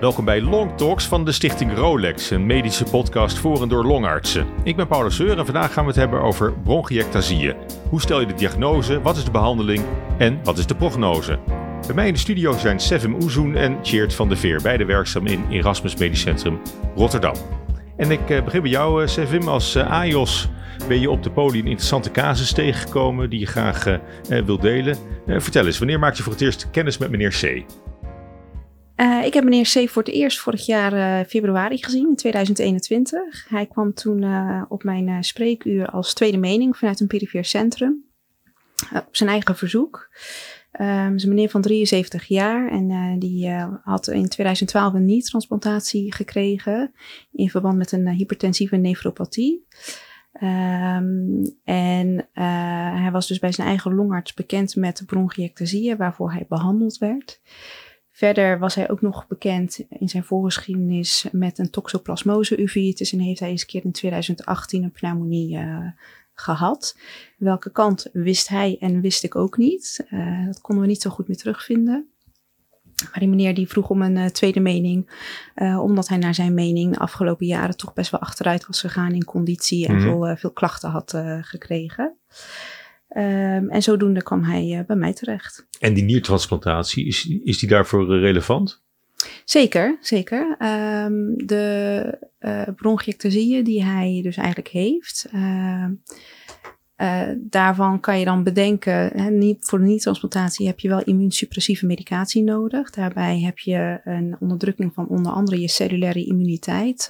Welkom bij Long Talks van de Stichting Rolex, een medische podcast voor en door longartsen. Ik ben Paulus Seur en vandaag gaan we het hebben over bronchiectasieën. Hoe stel je de diagnose, wat is de behandeling en wat is de prognose? Bij mij in de studio zijn Sevim Oezoen en Tjeerd van de Veer, beide werkzaam in Erasmus Medisch Centrum Rotterdam. En ik eh, begin bij jou, uh, Sevim. Als uh, AIOS ben je op de poli een interessante casus tegengekomen die je graag wilt delen. vertel eens, wanneer maak je voor het eerst kennis met meneer C? Uh, ik heb meneer C voor het eerst vorig jaar uh, februari gezien, in 2021. Hij kwam toen uh, op mijn spreekuur als tweede mening vanuit een perifeer centrum. op zijn eigen verzoek. Um, is een meneer van 73 jaar en die had in 2012 een niet-transplantatie gekregen in verband met een hypertensieve nefropathie. Um, en hij was dus bij zijn eigen longarts bekend met bronchiectasieën waarvoor hij behandeld werd. Verder was hij ook nog bekend in zijn voorgeschiedenis met een toxoplasmose uveitis en heeft hij eens een keer in 2018 een pneumonie uh, gehad. Welke kant wist hij en wist ik ook niet. Uh, dat konden we niet zo goed meer terugvinden. Maar die meneer die vroeg om een uh, tweede mening, omdat hij naar zijn mening de afgelopen jaren toch best wel achteruit was gegaan in conditie en mm -hmm. veel, veel klachten had gekregen. Um, en zodoende kwam hij uh, bij mij terecht. En die niertransplantatie, is, is die daarvoor uh, relevant? Zeker, zeker. Um, de uh, bronchiectasieën die hij dus eigenlijk heeft, daarvan kan je dan bedenken, hè, niet, voor de niet-transplantatie heb je wel immuunsuppressieve medicatie nodig. Daarbij heb je een onderdrukking van onder andere je cellulaire immuniteit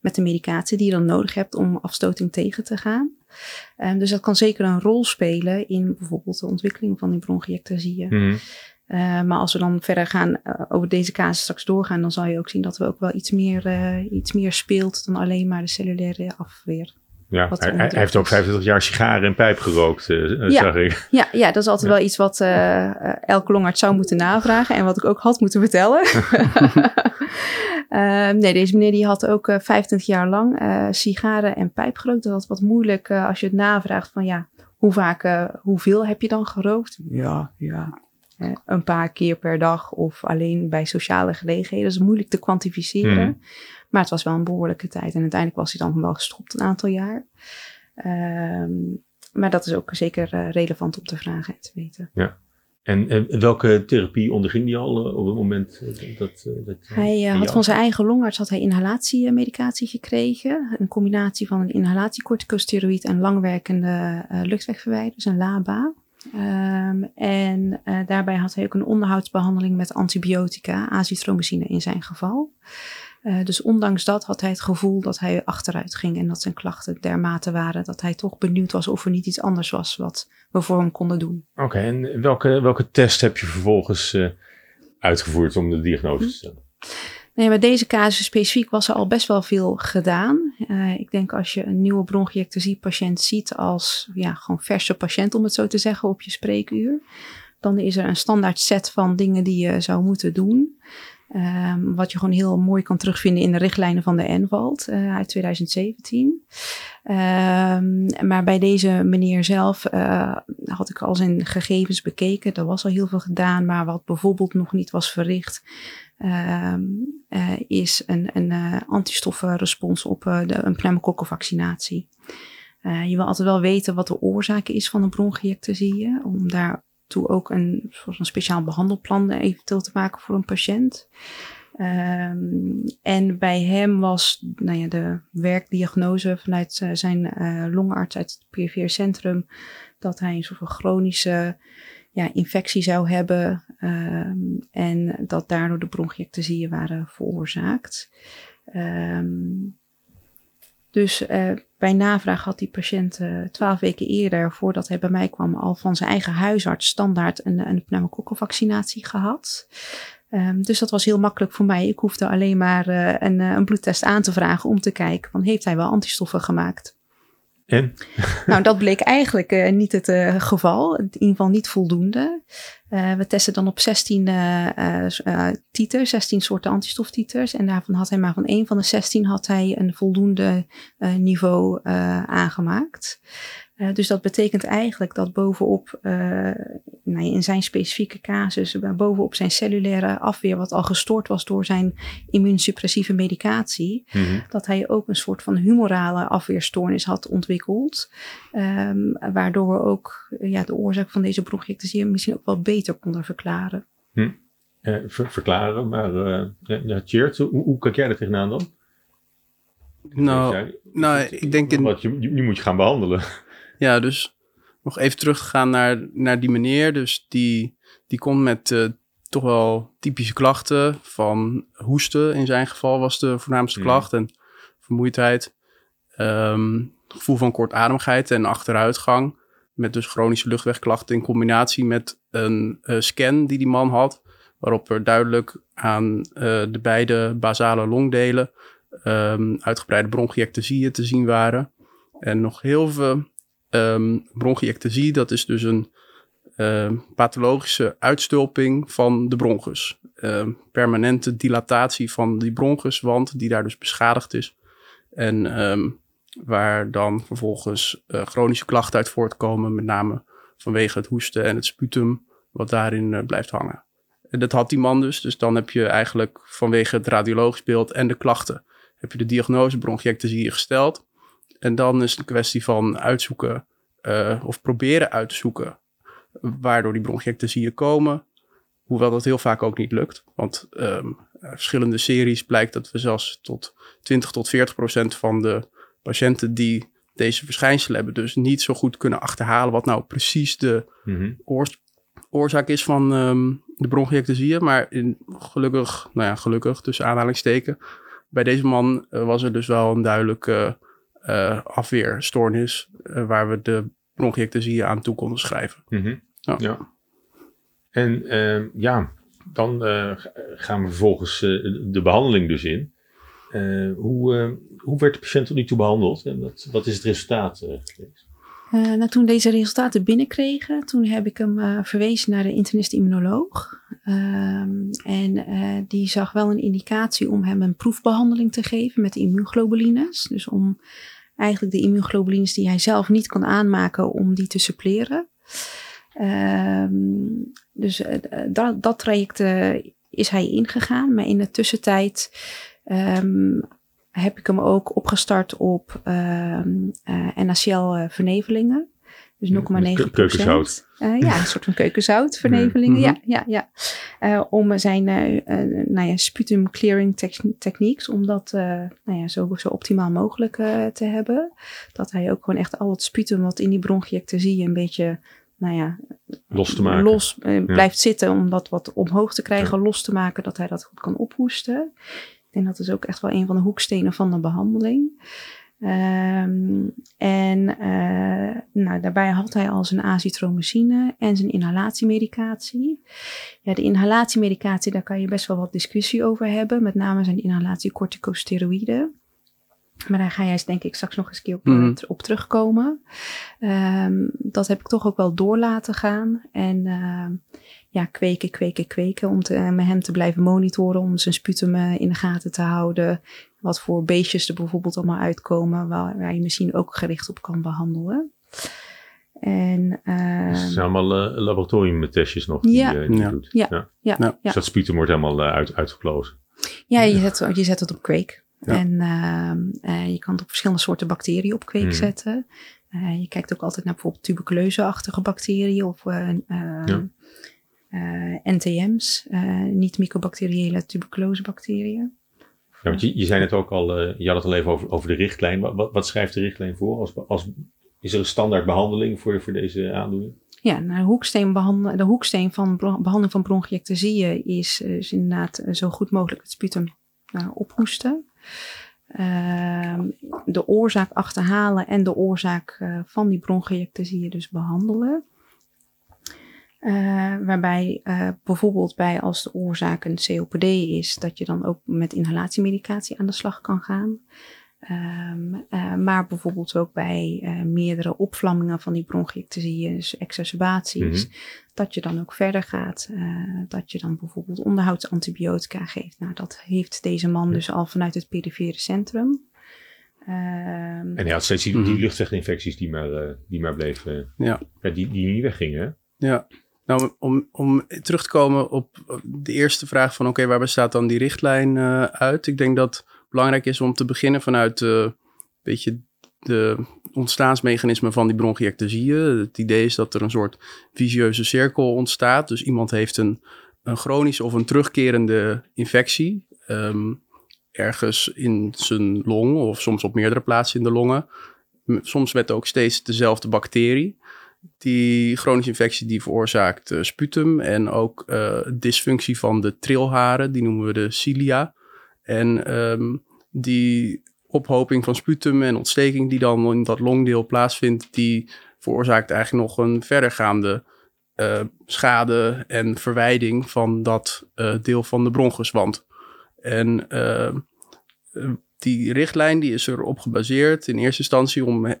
met de medicatie die je dan nodig hebt om afstoting tegen te gaan. Um, dus dat kan zeker een rol spelen in bijvoorbeeld de ontwikkeling van die bronchiectasieën. Mm. Uh, maar als we dan verder gaan uh, over deze casus straks doorgaan, dan zal je ook zien dat we ook wel iets meer, uh, iets meer speelt dan alleen maar de cellulaire afweer. Ja, hij, hij, heeft ook 25 jaar sigaren en pijp gerookt, ja, zag ik. Ja, ja, dat is altijd ja. wel iets wat elke longarts zou moeten navragen en wat ik ook had moeten vertellen. Uh, nee, deze meneer die had ook uh, 25 jaar lang uh, sigaren en pijp gerookt. Dat was wat moeilijk uh, als je het navraagt van ja, hoe vaak, hoeveel heb je dan gerookt? Ja, ja. een paar keer per dag of alleen bij sociale gelegenheden. Dat is moeilijk te kwantificeren. Mm. Maar het was wel een behoorlijke tijd. En uiteindelijk was hij dan wel gestopt een aantal jaar. Ehm, maar dat is ook zeker relevant om te vragen en te weten. Ja. En, en, welke therapie onderging hij al uh, op het moment dat... Uh, dat hij uh, had van zijn eigen longarts had hij inhalatiemedicatie gekregen. Een combinatie van een inhalatiecorticosteroïd en langwerkende luchtwegverwijders, een LABA. Um, en daarbij had hij ook een onderhoudsbehandeling met antibiotica, azithromycine in zijn geval. Uh, dus ondanks dat had hij het gevoel dat hij achteruit ging en dat zijn klachten dermate waren dat hij toch benieuwd was of er niet iets anders was wat we voor hem konden doen. Oké, okay, en welke, welke test heb je vervolgens uh, uitgevoerd om de diagnose te stellen? Nee, bij deze casus specifiek was er al best wel veel gedaan. Uh, ik denk als je een nieuwe bronchiectasie-patiënt ziet als ja, gewoon verse patiënt, om het zo te zeggen, op je spreekuur, dan is er een standaard set van dingen die je zou moeten doen. Um, wat je gewoon heel mooi kan terugvinden in de richtlijnen van de NVALT uh, uit 2017. Um, maar bij deze meneer zelf uh, had ik al zijn gegevens bekeken. Er was al heel veel gedaan, maar wat bijvoorbeeld nog niet was verricht, um, uh, is een, een antistoffenrespons op de, een pneumokokkenvaccinatie. je wil altijd wel weten wat de oorzaak is van een bronchiectasie, om daar toe ook een, soort een speciaal behandelplan eventueel te maken voor een patiënt. Um, en bij hem was nou ja, de werkdiagnose vanuit uh, zijn uh, longarts uit het perifere centrum dat hij een soort van chronische ja, infectie zou hebben um, en dat daardoor de bronchiectasieën waren veroorzaakt. Um, dus uh, bij navraag had die patiënt uh, twaalf weken eerder, voordat hij bij mij kwam, al van zijn eigen huisarts standaard een, een pneumokokkenvaccinatie gehad. Um, dus dat was heel makkelijk voor mij. Ik hoefde alleen maar uh, een, een, bloedtest aan te vragen om te kijken van heeft hij wel antistoffen gemaakt. En? nou, dat bleek eigenlijk uh, niet het uh, geval. In ieder geval niet voldoende. Uh, we testen dan op 16 titers, 16 soorten antistoftiters. En daarvan had hij maar van één van de 16 had hij een voldoende niveau aangemaakt. Uh, dus dat betekent eigenlijk dat bovenop, uh, nou, in zijn specifieke casus, bovenop zijn cellulaire afweer, wat al gestoord was door zijn immuunsuppressieve medicatie, mm -hmm. dat hij ook een soort van humorale afweerstoornis had ontwikkeld. Um, waardoor we ook ja, de oorzaak van deze bronchiectasie misschien ook wel beter konden verklaren. Hm. Uh, ver verklaren, maar ja, hoe, hoe kijk jij er tegenaan dan? Nou, nou ik denk... In... Wat, je, nu moet je gaan behandelen. Ja, dus nog even teruggegaan naar, naar die meneer. Dus die, die komt met uh, toch wel typische klachten van hoesten. In zijn geval was de voornaamste Hmm. klacht. En vermoeidheid. Um, gevoel van kortademigheid en achteruitgang. Met dus chronische luchtwegklachten in combinatie met een uh, scan die die man had. Waarop er duidelijk aan uh, de beide basale longdelen um, uitgebreide bronchiectasieën te zien waren. En nog heel veel um, bronchiectasie, dat is dus een uh, pathologische uitstulping van de bronchus. Uh, permanente dilatatie van die bronchuswand, die daar dus beschadigd is. En waar dan vervolgens uh, chronische klachten uit voortkomen, met name vanwege het hoesten en het sputum, wat daarin uh, blijft hangen. En dat had die man dus, dus dan heb je eigenlijk vanwege het radiologisch beeld en de klachten, heb je de diagnose bronchiectasie gesteld. En dan is het een kwestie van uitzoeken uh, of proberen uit te zoeken waardoor die bronchiectasieën komen. Hoewel dat heel vaak ook niet lukt. Want um, verschillende series blijkt dat we zelfs tot 20 tot 40 procent van de patiënten die deze verschijnselen hebben, dus niet zo goed kunnen achterhalen wat nou precies de Mhm. oor oorzaak is van um, de bronchiectasieën. Maar in, gelukkig, nou ja, gelukkig tussen aanhalingsteken, bij deze man uh, was er dus wel een duidelijke afweerstoornis uh, waar we de bronchiectasieën aan toe konden schrijven. Mm -hmm. ja. ja. En uh, ja, dan uh, gaan we vervolgens uh, de behandeling dus in. hoe, hoe werd de patiënt tot nu toe behandeld en wat, wat is het resultaat geweest? nou, toen deze resultaten binnenkregen, toen heb ik hem uh, verwezen naar de internist-immunoloog. Um, en uh, die zag wel een indicatie om hem een proefbehandeling te geven met immuunglobulines. Dus om eigenlijk de immuunglobulines die hij zelf niet kon aanmaken, om die te suppleren. Um, dus uh, dat, dat traject is hij ingegaan. Maar in de tussentijd um, heb ik hem ook opgestart op uh, uh, NaCl-vernevelingen. Dus 0,9 Keukenzout. Uh, ja, een soort van keukenzoutvernevelingen. -hmm. Ja, ja, ja. om zijn nou ja, sputum clearing techniques, om dat nou ja, zo, zo optimaal mogelijk te hebben. Dat hij ook gewoon echt al het sputum wat in die bronchiectasie een beetje nou ja, los te maken. Los ja. blijft zitten om dat wat omhoog te krijgen, ja. los te maken, dat hij dat goed kan ophoesten. Ik denk dat is ook echt wel een van de hoekstenen van de behandeling. Um, en uh, nou, daarbij had hij al zijn azitromycine en zijn inhalatiemedicatie. Ja, de inhalatiemedicatie, daar kan je best wel wat discussie over hebben. Met name zijn inhalatie corticosteroïden. Maar daar ga jij denk ik straks nog eens een keer op, mm -hmm. op terugkomen. Um, dat heb ik toch ook wel door laten gaan. En uh, ja, kweken, kweken, kweken. Om te, met hem te blijven monitoren. Om zijn sputum uh, in de gaten te houden. Wat voor beestjes er bijvoorbeeld allemaal uitkomen. Waar, waar je misschien ook gericht op kan behandelen. En, uh, dus het zijn allemaal uh, laboratoriumtestjes nog die, ja, uh, die ja, doet. Ja, ja. ja, ja. Dus dat sputum wordt helemaal uit, uitgeplozen. Ja, je zet, je zet het op kweek. Ja. En uh, je kan het op verschillende soorten bacteriën op kweek mm. zetten. Uh, je kijkt ook altijd naar bijvoorbeeld tuberculeuseachtige bacteriën of uh, ja. NTM's, niet mycobacteriële tuberculosebacteriën. Ja, want je, je zei net ook al, je had het al even over, over de richtlijn. Wat, wat schrijft de richtlijn voor? Als, als, is er een standaard behandeling voor, voor deze aandoening? Ja, nou, de, hoeksteen de hoeksteen van behandeling van bronchiectasieën is, is inderdaad zo goed mogelijk het sputum ophoesten. Uh, de oorzaak achterhalen en de oorzaak uh, van die bronchiectasieën dus behandelen. Uh, waarbij uh, bijvoorbeeld bij als de oorzaak een COPD is, dat je dan ook met inhalatiemedicatie aan de slag kan gaan. Um, maar bijvoorbeeld ook bij meerdere opvlammingen van die bronchiectasieën, dus exacerbaties, mm-hmm. dat je dan ook verder gaat. dat je dan bijvoorbeeld onderhoudsantibiotica geeft. Nou, dat heeft deze man dus al vanuit het perifere centrum. Ehm, En hij had steeds die, Mhm. die luchtweginfecties die maar, eh, die maar bleven. Ja. Ja, die, die niet weggingen. Ja, nou om, om terug te komen op de eerste vraag van oké, waar bestaat dan die richtlijn eh, uit? Ik denk dat het belangrijk is om te beginnen vanuit eh beetje de ontstaansmechanismen van die bronchiectasieën. Het idee is dat er een soort visieuze cirkel ontstaat. Dus iemand heeft een, een chronische of een terugkerende infectie. ehm, ergens in zijn long of soms op meerdere plaatsen in de longen. Soms met ook steeds dezelfde bacterie. Die chronische infectie die veroorzaakt eh, sputum en ook eh, dysfunctie van de trilharen, die noemen we de cilia. En ehm, die ophoping van sputum en ontsteking die dan in dat longdeel plaatsvindt, die veroorzaakt eigenlijk nog een verdergaande eh, schade en verwijding van dat deel van de bronchuswand. En die richtlijn die is erop gebaseerd in eerste instantie om eh,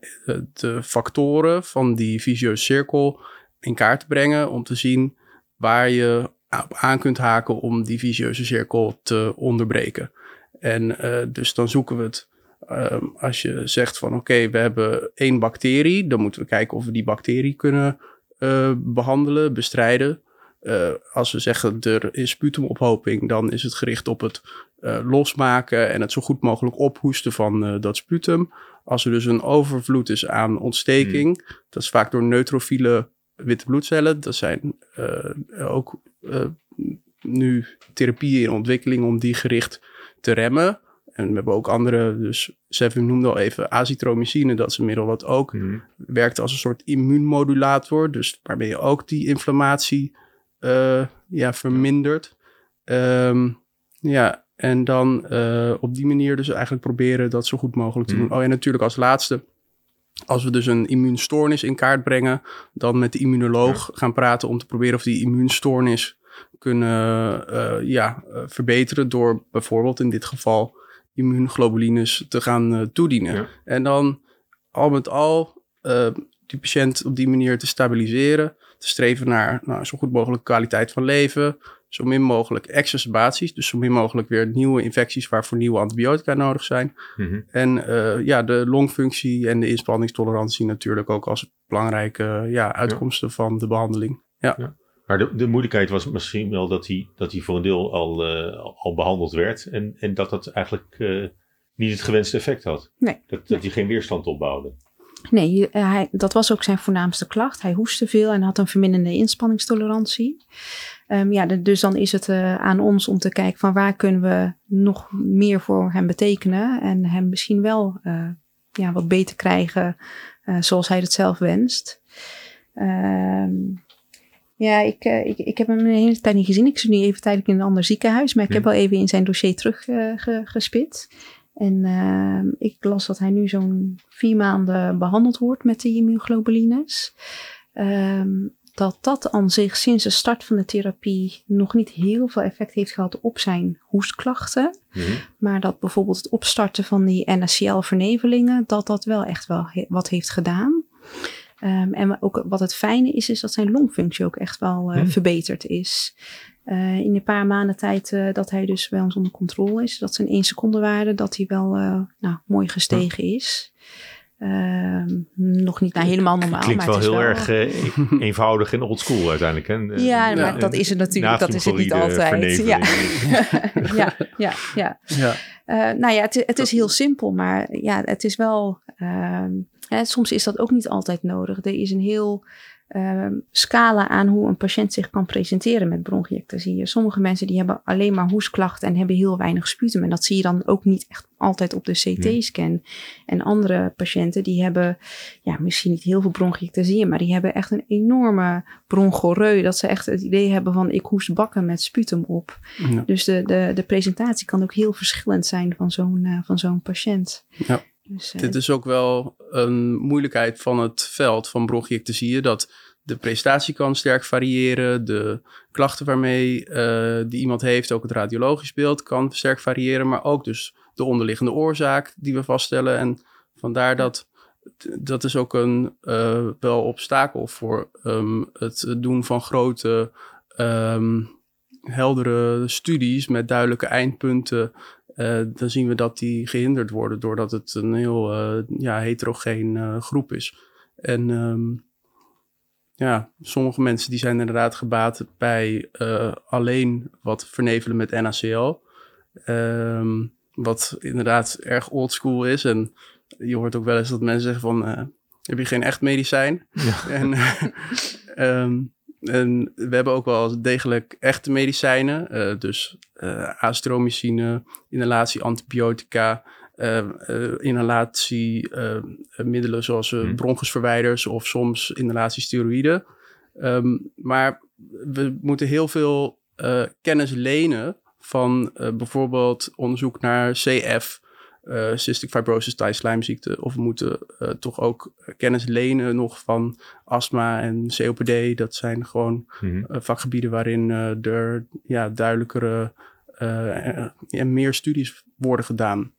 de factoren van die visieuze cirkel in kaart te brengen. Om te zien waar je op aan kunt haken om die visieuze cirkel te onderbreken. En eh, dus dan zoeken we het. ehm, als je zegt van oké, we hebben één bacterie, dan moeten we kijken of we die bacterie kunnen eh, behandelen, bestrijden. Eh, als we zeggen er is sputumophoping, dan is het gericht op het eh, losmaken en het zo goed mogelijk ophoesten van eh, dat sputum. Als er dus een overvloed is aan ontsteking, dat is vaak door neutrofiele witte bloedcellen. Dat zijn ook nu therapieën in ontwikkeling om die gericht te remmen. En we hebben ook andere, dus Sevim noemde al even azitromycine, dat is een middel wat ook Mhm. werkt als een soort immuunmodulator. Dus waarmee je ook die inflammatie ja, vermindert. Ehm, ja, en dan eh, op die manier dus eigenlijk proberen dat zo goed mogelijk te Hmm. doen. Oh, en natuurlijk als laatste, als we dus een immuunstoornis in kaart brengen, dan met de immunoloog gaan praten om te proberen of die immuunstoornis kunnen eh, ja, eh, verbeteren door bijvoorbeeld in dit geval immuunglobulines te gaan eh, toedienen. Ja. En dan al met al eh, die patiënt op die manier te stabiliseren, te streven naar nou, zo goed mogelijk kwaliteit van leven, zo min mogelijk exacerbaties, dus zo min mogelijk weer nieuwe infecties waarvoor nieuwe antibiotica nodig zijn. Mhm. En eh, ja, de longfunctie en de inspanningstolerantie natuurlijk ook als belangrijke ja, uitkomsten van de behandeling. Ja. Maar de, de moeilijkheid was misschien wel dat hij, dat hij voor een deel al, eh, al behandeld werd. En, en dat dat eigenlijk eh, niet het gewenste effect had. Nee. Dat, dat hij geen weerstand opbouwde. Nee, eh, hij, dat was ook zijn voornaamste klacht. Hij hoestte veel en had een verminderde inspanningstolerantie. Ehm, ja, de- dus dan is het eh, aan ons om te kijken van waar kunnen we nog meer voor hem betekenen. En hem misschien wel eh, ja, wat beter krijgen zoals hij het zelf wenst. Ehm, ja, ik, ik, ik heb hem een hele tijd niet gezien. Ik zit nu even tijdelijk in een ander ziekenhuis. Maar ik heb wel even in zijn dossier teruggespit. En ehm, ik las dat hij nu zo'n vier maanden behandeld wordt met de immunoglobulines. Ehm, dat dat aan zich sinds de start van de therapie nog niet heel veel effect heeft gehad op zijn hoestklachten. Mhm. Maar dat bijvoorbeeld het opstarten van die NaCl-vernevelingen, dat dat wel echt wel he- wat heeft gedaan. Ehm, en ook wat het fijne is, is dat zijn longfunctie ook echt wel eh, Hmm. verbeterd is. Eh, in een paar maanden tijd eh, dat hij dus bij ons onder controle is, dat zijn 1 seconde waarde, dat hij wel eh, nou, mooi gestegen is. Ehm, nog niet nou, helemaal normaal. Klinkt maar wel het is heel erg eh, eenvoudig en oldschool uiteindelijk. Hè? Ja, maar eh, dat is het natuurlijk. Dat is het niet altijd. Ja. ja, ja, ja. Ja. Eh, nou ja, het, het is heel simpel, maar ja, het is wel. ehm, hè, soms is dat ook niet altijd nodig. Er is een heel ehm, scala aan hoe een patiënt zich kan presenteren met bronchiectasie. Sommige mensen die hebben alleen maar hoestklachten en hebben heel weinig sputum. En dat zie je dan ook niet echt altijd op de CT-scan. En andere patiënten die hebben ja, misschien niet heel veel bronchiectasie, maar die hebben echt een enorme bronchoreu. Dat ze echt het idee hebben van ik hoest bakken met sputum op. Ja. Dus de, de, de presentatie kan ook heel verschillend zijn van zo'n eh, van zo'n patiënt. Ja. Dus, eh, Dit is ook wel een moeilijkheid van het veld van bronchiectasieën, dat de prestatie kan sterk variëren, de klachten waarmee eh, die iemand heeft, ook het radiologisch beeld, kan sterk variëren, maar ook dus de onderliggende oorzaak die we vaststellen. En vandaar dat dat is ook een eh, wel obstakel voor ehm, het doen van grote, ehm, heldere studies met duidelijke eindpunten eh, dan zien we dat die gehinderd worden doordat het een heel uh, ja, heterogeen uh, groep is. En um, ja, sommige mensen die zijn inderdaad gebaat bij alleen wat vernevelen met NaCl. Um, wat inderdaad erg oldschool is. En je hoort ook wel eens dat mensen zeggen van, heb je geen echt medicijn? Ja. En, um, en we hebben ook wel degelijk echte medicijnen. Uh, dus uh, azitromycine, inhalatie antibiotica, uh, inhalatiemiddelen zoals hmm. bronchusverwijders of soms inhalatiesteroïden. Um, maar we moeten heel veel kennis lenen van bijvoorbeeld onderzoek naar CF, uh, cystic fibrosis, slijmziekte. Of we moeten uh, toch ook kennis lenen nog van astma en COPD. Dat zijn gewoon mm -hmm. vakgebieden waarin er ja, duidelijkere en meer studies worden gedaan.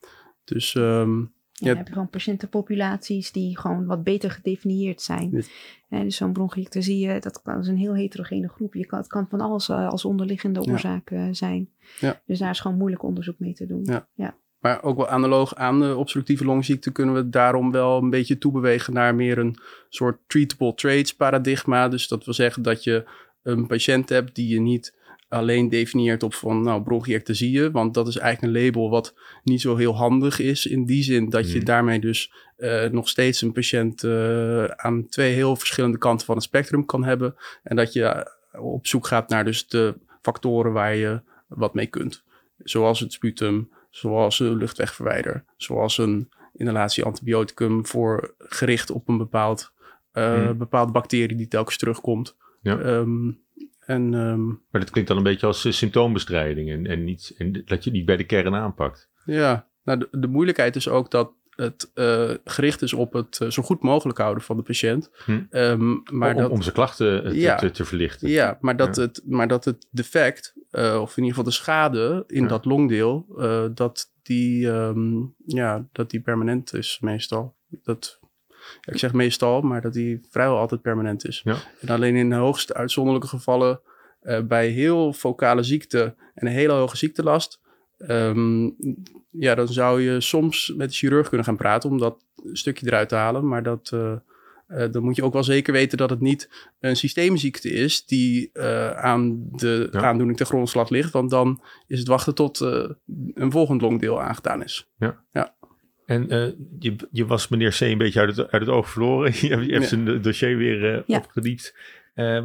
Dus um, ja, dan heb je gewoon patiëntenpopulaties die gewoon wat beter gedefinieerd zijn. Ja. dus zo'n bronchiectasie, dat, dat is een heel heterogene groep. Je kan, het kan van alles als onderliggende oorzaak ja. zijn. Ja. Dus daar is gewoon moeilijk onderzoek mee te doen. Ja. Maar ook wel analoog aan de obstructieve longziekte kunnen we daarom wel een beetje toebewegen naar meer een soort treatable traits paradigma. Dus dat wil zeggen dat je een patiënt hebt die je niet alleen definieert op van nou bronchiectasieën, want dat is eigenlijk een label wat niet zo heel handig is in die zin dat je hmm. daarmee dus uh, nog steeds een patiënt uh, aan twee heel verschillende kanten van het spectrum kan hebben en dat je op zoek gaat naar dus de factoren waar je wat mee kunt. Zoals het sputum, zoals een luchtwegverwijder, zoals een inhalatie antibioticum voor gericht op een bepaald, uh, bepaalde bacterie die telkens terugkomt. Ja. Um, en, um, maar dat klinkt dan een beetje als uh, symptoombestrijding en, en, niet, en dat je niet bij de kern aanpakt. Ja, nou de, de moeilijkheid is ook dat het uh, gericht is op het uh, zo goed mogelijk houden van de patiënt. Hm. Um, maar om, dat, om zijn klachten te, ja, te, te, verlichten. Ja, maar dat, ja. Het, maar dat het defect, uh, of in ieder geval de schade in ja. dat longdeel, dat, die, um, ja, dat die permanent is meestal. Dat, ik zeg meestal, maar dat die vrijwel altijd permanent is. En alleen in de hoogste uitzonderlijke gevallen, bij heel focale ziekte en een hele hoge ziektelast, Um, ja, dan zou je soms met de chirurg kunnen gaan praten om dat stukje eruit te halen. Maar dat, uh, uh, dan moet je ook wel zeker weten dat het niet een systeemziekte is die uh, aan de ja. aandoening ten grondslag ligt. Want dan is het wachten tot een volgend longdeel aangedaan is. Ja. ja. En je, je was meneer C een beetje uit het, uit het oog verloren. je hebt ja. zijn dossier weer ja. opgediept.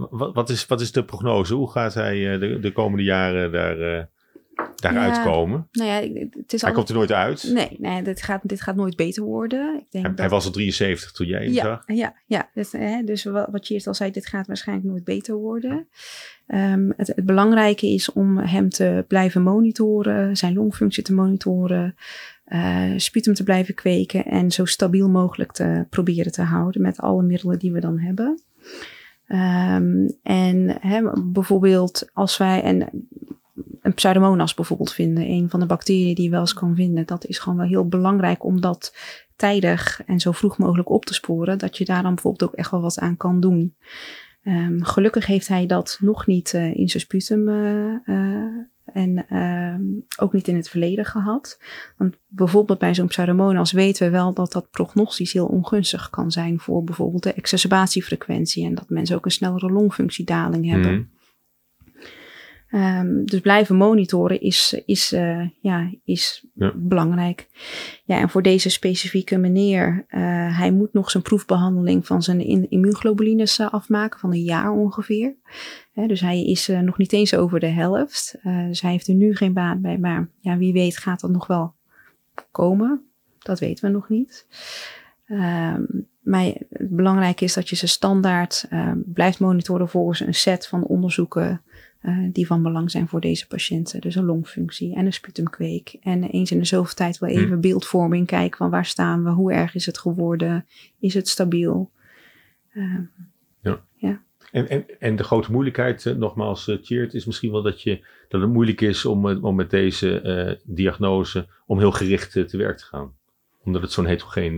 wat, wat, is, wat is de prognose? Hoe gaat hij de, de komende jaren daar daaruit ja, komen? Nou ja, het is hij komt er nooit uit? Nee, nee dit, gaat, dit gaat nooit beter worden. Ik denk hij, dat... hij was al 73 toen jij hem ja, zag? Ja, ja dus, hè, dus wat je eerst al zei, dit gaat waarschijnlijk nooit beter worden. Um, het, het, belangrijke is om hem te blijven monitoren, zijn longfunctie te monitoren, uh, sputum te blijven kweken en zo stabiel mogelijk te proberen te houden met alle middelen die we dan hebben. Um, en hè, bijvoorbeeld als wij, en een pseudomonas bijvoorbeeld vinden. Een van de bacteriën die je wel eens kan vinden. Dat is gewoon wel heel belangrijk om dat tijdig en zo vroeg mogelijk op te sporen. Dat je daar dan bijvoorbeeld ook echt wel wat aan kan doen. Um, gelukkig heeft hij dat nog niet uh, in zijn sputum uh, uh, en ehm, ook niet in het verleden gehad. Want bijvoorbeeld bij zo'n pseudomonas weten we wel dat dat prognostisch heel ongunstig kan zijn voor bijvoorbeeld de exacerbatiefrequentie en dat mensen ook een snellere longfunctiedaling hebben. Mm. Um, dus blijven monitoren is, is, uh, ja, is ja. belangrijk. Ja, en voor deze specifieke meneer, uh, hij moet nog zijn proefbehandeling van zijn in, immuunglobulines uh, afmaken van een jaar ongeveer. dus hij is nog niet eens over de helft. dus hij heeft er nu geen baat bij, maar ja, wie weet gaat dat nog wel komen. Dat weten we nog niet. Um, maar het belangrijke is dat je ze standaard blijft monitoren volgens een set van onderzoeken uh, die van belang zijn voor deze patiënten. Dus een longfunctie en een sputumkweek. En eens in de zoveel tijd wel even hmm. beeldvorming kijken van waar staan we, hoe erg is het geworden, is het stabiel. Uh, ja. ja. En, en, en de grote moeilijkheid, uh, nogmaals, uh, is misschien wel dat, je, dat het moeilijk is om, om met deze diagnose, om heel gericht te werk te gaan. Omdat het zo'n heterogeen...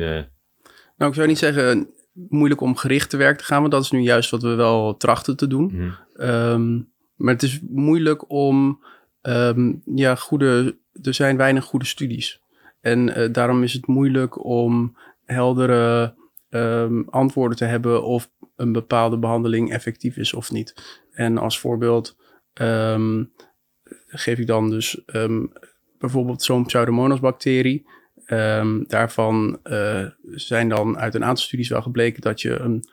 Nou, ik zou niet zeggen moeilijk om gericht te werk te gaan, want dat is nu juist wat we wel trachten te doen. Mm. Um, maar het is moeilijk om ehm, ja, goede, er zijn weinig goede studies. En eh, daarom is het moeilijk om heldere ehm, antwoorden te hebben of een bepaalde behandeling effectief is of niet. En als voorbeeld ehm, geef ik dan dus bijvoorbeeld zo'n Pseudomonas bacterie. Daarvan eh, zijn dan uit een aantal studies wel gebleken dat je een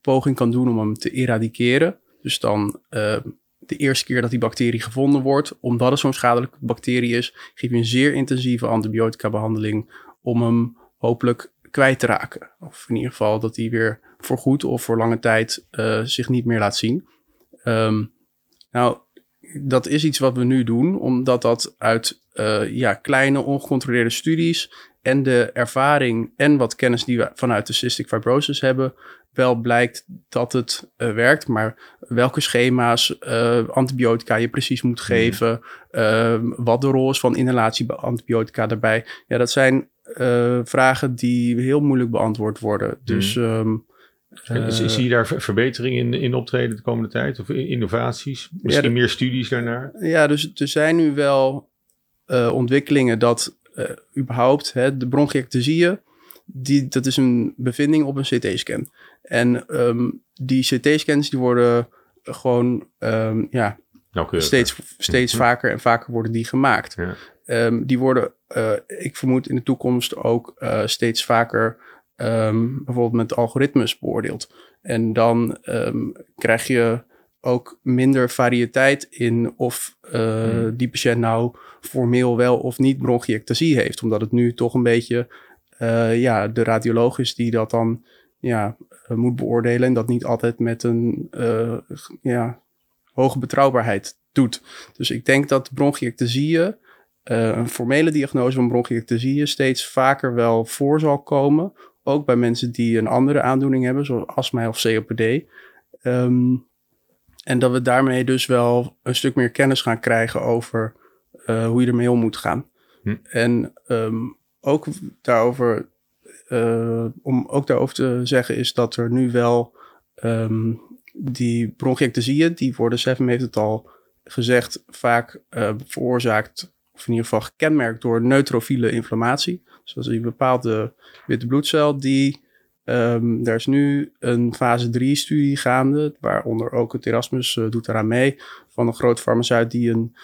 poging kan doen om hem te eradiceren. Dus dan uh, de eerste keer dat die bacterie gevonden wordt, omdat het zo'n schadelijke bacterie is, geef je een zeer intensieve antibiotica behandeling om hem hopelijk kwijt te raken. Of in ieder geval dat hij weer voor goed of voor lange tijd uh, zich niet meer laat zien. Um, nou, dat is iets wat we nu doen, omdat dat uit uh, ja, kleine ongecontroleerde studies en de ervaring en wat kennis die we vanuit de cystic fibrosis hebben, wel blijkt dat het uh, werkt. Maar welke schema's, uh, antibiotica je precies moet geven, mm. wat de rol is van inhalatie antibiotica daarbij, ja, dat zijn vragen die heel moeilijk beantwoord worden. Dus. Mm. Um, zie je daar verbetering in, in optreden de komende tijd? Of innovaties? Misschien ja, meer studies daarnaar? Ja, dus er zijn nu wel uh, ontwikkelingen dat uh, überhaupt hè, de bronchiectasieën, die, dat is een bevinding op een CT-scan. En um, die CT-scans die worden gewoon um, ja, steeds, steeds hm. vaker en vaker worden die gemaakt. Ja. Um, die worden, ik vermoed in de toekomst ook steeds vaker bijvoorbeeld met algoritmes beoordeeld. En dan krijg je ook minder variëteit in of uh, hmm. die patiënt nou formeel wel of niet bronchiectasie heeft. Omdat het nu toch een beetje uh, ja, de radioloog is die dat dan ja, uh, moet beoordelen. En dat niet altijd met een ja, hoge betrouwbaarheid doet. Dus ik denk dat bronchiectasieën, een formele diagnose van bronchiectasieën, steeds vaker wel voor zal komen ook bij mensen die een andere aandoening hebben, zoals astma of COPD. Um, en dat we daarmee dus wel een stuk meer kennis gaan krijgen over uh, hoe je ermee om moet gaan. Hm. En um, ook daarover, uh, om ook daarover te zeggen, is dat er nu wel um, die bronchiectasieën, die worden, Seven heeft het al gezegd, vaak uh, veroorzaakt, of in ieder geval gekenmerkt door neutrofiele inflammatie. Dus dat een bepaalde witte bloedcel die... Um, er is nu een fase 3 studie gaande, waaronder ook het Erasmus uh, doet eraan mee, van een groot farmaceut die een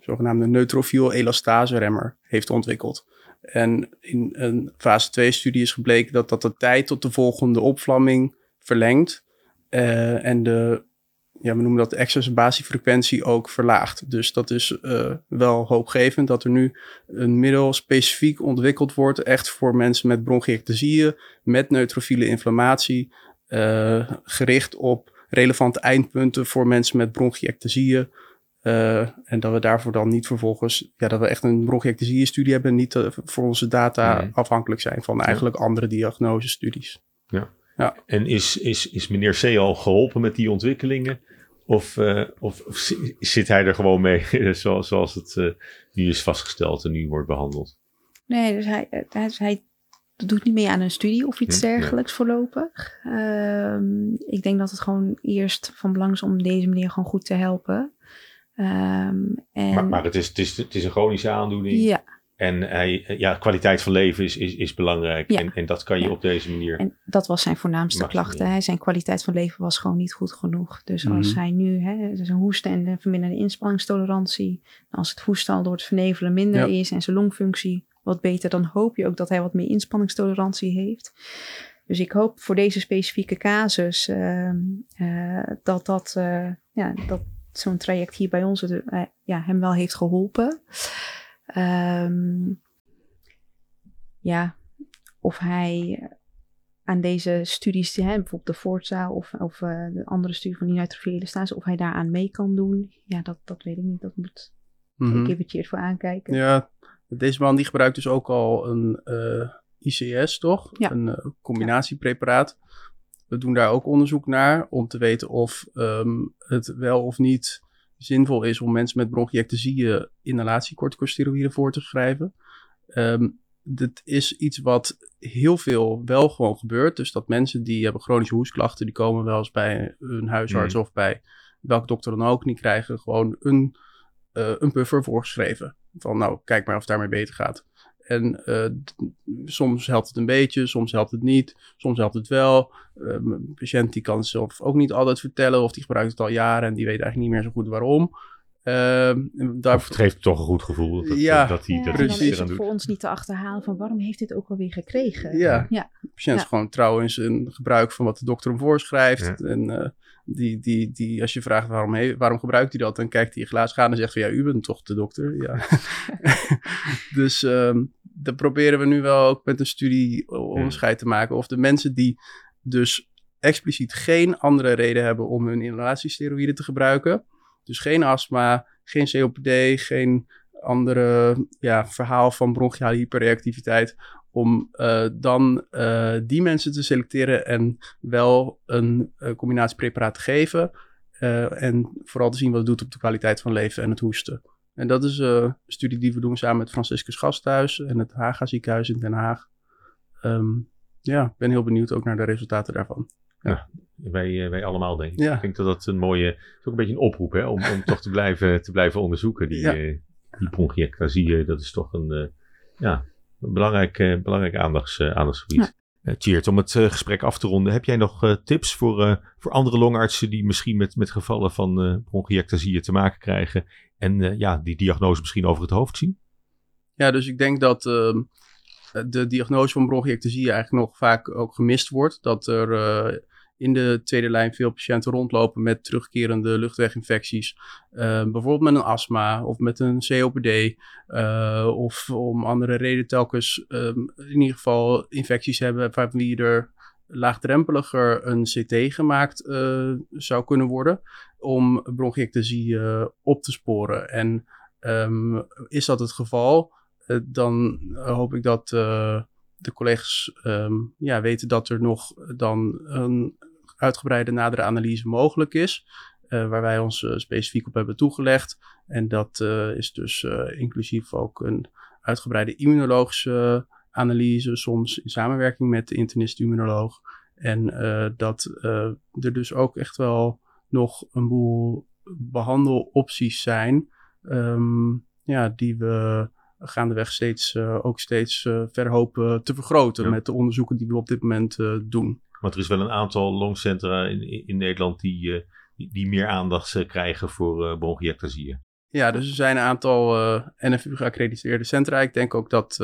zogenaamde neutrofiel elastaseremmer heeft ontwikkeld. En in een fase 2 studie is gebleken dat dat de tijd tot de volgende opvlamming verlengt uh, en de ja, we noemen dat de exacerbatiefrequentie ook verlaagt. Dus dat is uh, wel hoopgevend dat er nu een middel specifiek ontwikkeld wordt, echt voor mensen met bronchiectasieën, met neutrofiele inflammatie, uh, gericht op relevante eindpunten voor mensen met bronchiectasieën. Uh, en dat we daarvoor dan niet vervolgens, ja, dat we echt een bronchiectasie-studie hebben en niet voor onze data nee. afhankelijk zijn van eigenlijk andere diagnosestudies. Ja. Ja. En is, is, is meneer C al geholpen met die ontwikkelingen? Of, uh, of, of, zit hij er gewoon mee zoals, zoals het uh, nu is vastgesteld en nu wordt behandeld? Nee, dus hij, dus hij doet niet mee aan een studie of iets hm, dergelijks ja. voorlopig. Um, ik denk dat het gewoon eerst van belang is om deze meneer gewoon goed te helpen. Um, en... maar, maar het, is, het, is, het is een chronische aandoening. Ja. En hij, ja, kwaliteit van leven is, is, is belangrijk. Ja. En, en dat kan je ja. op deze manier. En dat was zijn voornaamste klachten. Hè. Zijn kwaliteit van leven was gewoon niet goed genoeg. Dus mm -hmm. als hij nu, hè, zijn hoesten en de verminderde inspanningstolerantie. Als het hoesten al door het vernevelen minder ja. is en zijn longfunctie wat beter, dan hoop je ook dat hij wat meer inspanningstolerantie heeft. Dus ik hoop voor deze specifieke casus uh, uh, dat dat, uh, ja, dat zo'n traject hier bij ons ja, hem wel heeft geholpen. Um, ja, of hij aan deze studies, hè, bijvoorbeeld de Forza of, of uh, de andere studie van die neutrofiele stase, of hij daaraan mee kan doen, ja, dat, dat weet ik niet. Dat moet mm -hmm. ik even voor aankijken. Ja, deze man die gebruikt dus ook al een uh, ICS, toch? Ja. Een uh, combinatiepreparaat. We doen daar ook onderzoek naar om te weten of um, het wel of niet zinvol is om mensen met bronchiectasieën inhalatiecorticosteroïden voor te schrijven. Um, dit is iets wat heel veel wel gewoon gebeurt. Dus dat mensen die hebben chronische hoestklachten, die komen wel eens bij hun huisarts mm. of bij welke dokter dan ook, die krijgen gewoon een een puffer voorgeschreven. Van nou, kijk maar of het daarmee beter gaat. En soms helpt het een beetje, soms helpt het niet, soms helpt het wel. een patiënt die kan zelf ook niet altijd vertellen of die gebruikt het al jaren en die weet eigenlijk niet meer zo goed waarom. Uh, daar... Of het geeft toch een goed gevoel dat, ja, dat hij ja, dat precies. is het voor ons niet te achterhalen van waarom heeft dit ook alweer gekregen. Ja, ja. de patiënt is gewoon trouw in zijn gebruik van wat de dokter hem voorschrijft. En uh, die, die, die, als je vraagt waarom, he, waarom gebruikt hij dat, dan kijkt hij je glaas gaan en zegt van ja, u bent toch de dokter. Ja. dus um, dat proberen we nu wel ook met een studie onderscheid te maken. Of de mensen die dus expliciet geen andere reden hebben om hun inhalatiesteroïden te gebruiken dus geen astma, geen COPD, geen andere ja, verhaal van bronchiale hyperreactiviteit. Om uh, dan uh, die mensen te selecteren en wel een uh, combinatiepreparaat te geven. en vooral te zien wat het doet op de kwaliteit van leven en het hoesten. En dat is een studie die we doen samen met Franciscus Gasthuis en het Haga ziekenhuis in Den Haag. Um, ja, ik ben heel benieuwd ook naar de resultaten daarvan. Ja, wij, eh, wij allemaal denk ik. Ik denk dat dat een mooie, is ook een beetje een oproep hè, om, om toch te blijven, te blijven onderzoeken. Die, ja. uh, die bronchiectasie, dat is toch een, uh, ja, een belangrijk, uh, belangrijk aandachts, aandachtsgebied. Ja. Cheert, om het gesprek af te ronden, heb jij nog tips voor, voor andere longartsen die misschien met, met gevallen van bronchiectasie te maken krijgen en ja, die diagnose misschien over het hoofd zien? Ja, dus ik denk dat ehm, de diagnose van bronchiectasie eigenlijk nog vaak ook gemist wordt. Dat er in de tweede lijn veel patiënten rondlopen met terugkerende luchtweginfecties. Uh, bijvoorbeeld met een astma of met een COPD. Uh, of om andere reden telkens um, in ieder geval infecties hebben van wie er laagdrempeliger een CT gemaakt uh, zou kunnen worden. Om bronchiectasie op te sporen. En um, is dat het geval, dan hoop ik dat de collega's um, ja, weten dat er nog dan een uitgebreide nadere analyse mogelijk is. Uh, waar wij ons uh, specifiek op hebben toegelegd. En dat uh, is dus inclusief ook een uitgebreide immunologische analyse, soms in samenwerking met de internist-immunoloog. En dat er dus ook echt wel nog een boel behandelopties zijn, um, ja, die we gaandeweg steeds, ook steeds uh, verder hopen te vergroten ja. met de onderzoeken die we op dit moment doen. Want er is wel een aantal longcentra in, in Nederland die, die, die, meer aandacht krijgen voor bronchiectasieën. Ja, dus er zijn een aantal NFU geaccrediteerde centra. Ik denk ook dat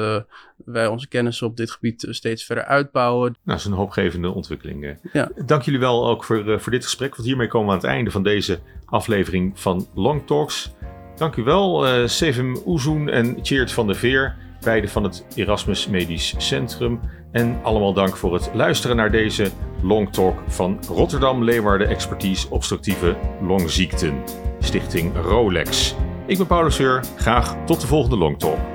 wij onze kennis op dit gebied steeds verder uitbouwen. Nou, dat is een hoopgevende ontwikkeling. Ja. Dank jullie wel ook voor, voor dit gesprek. Want hiermee komen we aan het einde van deze aflevering van Long Talks. Dank u wel, uh, Sevim Oezoen en Cheert van der Veer, beide van het Erasmus Medisch Centrum. En allemaal dank voor het luisteren naar deze Long Talk van Rotterdam Leeuwarden Expertise Obstructieve Longziekten, Stichting Rolex. Ik ben Paulus Seur, graag tot de volgende Long Talk.